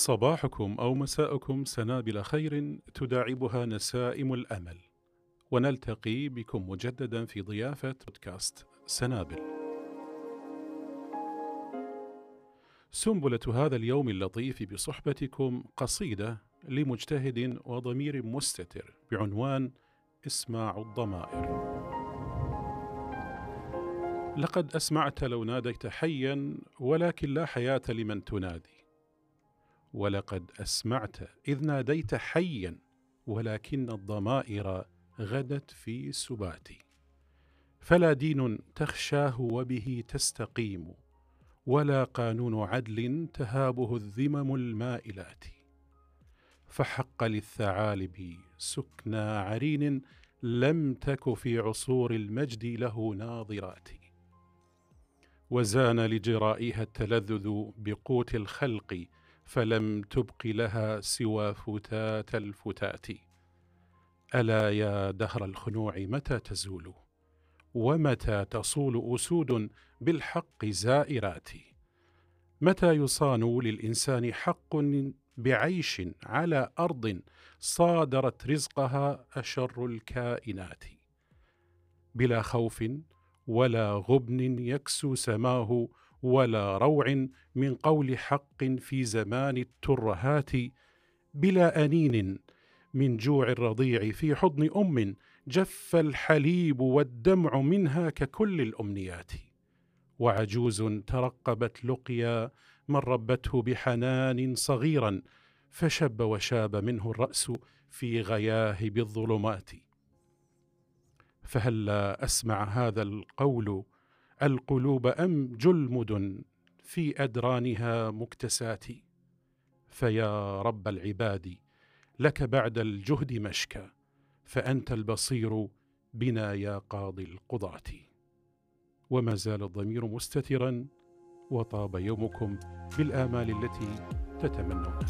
صباحكم أو مساءكم سنابل خير تداعبها نسائم الأمل. ونلتقي بكم مجددا في ضيافة بودكاست سنابل. سنبلة هذا اليوم اللطيف بصحبتكم قصيدة لمجتهد وضمير مستتر بعنوان إسماع الضمائر. لقد أسمعت لو ناديت حيا ولكن لا حياة لمن تنادي. ولقد أسمعت إذ ناديت حيا ولكن الضمائر غدت في سباتي. فلا دين تخشاه وبه تستقيم ولا قانون عدل تهابه الذمم المائلات. فحق للثعالب سكنى عرين لم تك في عصور المجد له ناظرات. وزان لجرائها التلذذ بقوت الخلق فلم تبق لها سوى فتات الفتات ألا يا دهر الخنوع متى تزول؟ ومتى تصول أسود بالحق زائرات؟ متى يصان للإنسان حق بعيش على أرض صادرت رزقها أشر الكائنات؟ بلا خوف ولا غبن يكسو سماه ولا روع من قول حق في زمان الترهات بلا أنين من جوع الرضيع في حضن أم جف الحليب والدمع منها ككل الأمنيات. وعجوز ترقبت لقيا من ربته بحنان صغيرا فشب وشاب منه الرأس في غياهب الظلمات فهلا أسمع هذا القول القلوب أم جلمد في أدرانها مكتسات؟ فيا رب العباد لك بعد الجهد مشكى فأنت البصير بنا يا قاضي القضاة. وما زال الضمير مستترا وطاب يومكم بالآمال التي تتمنونها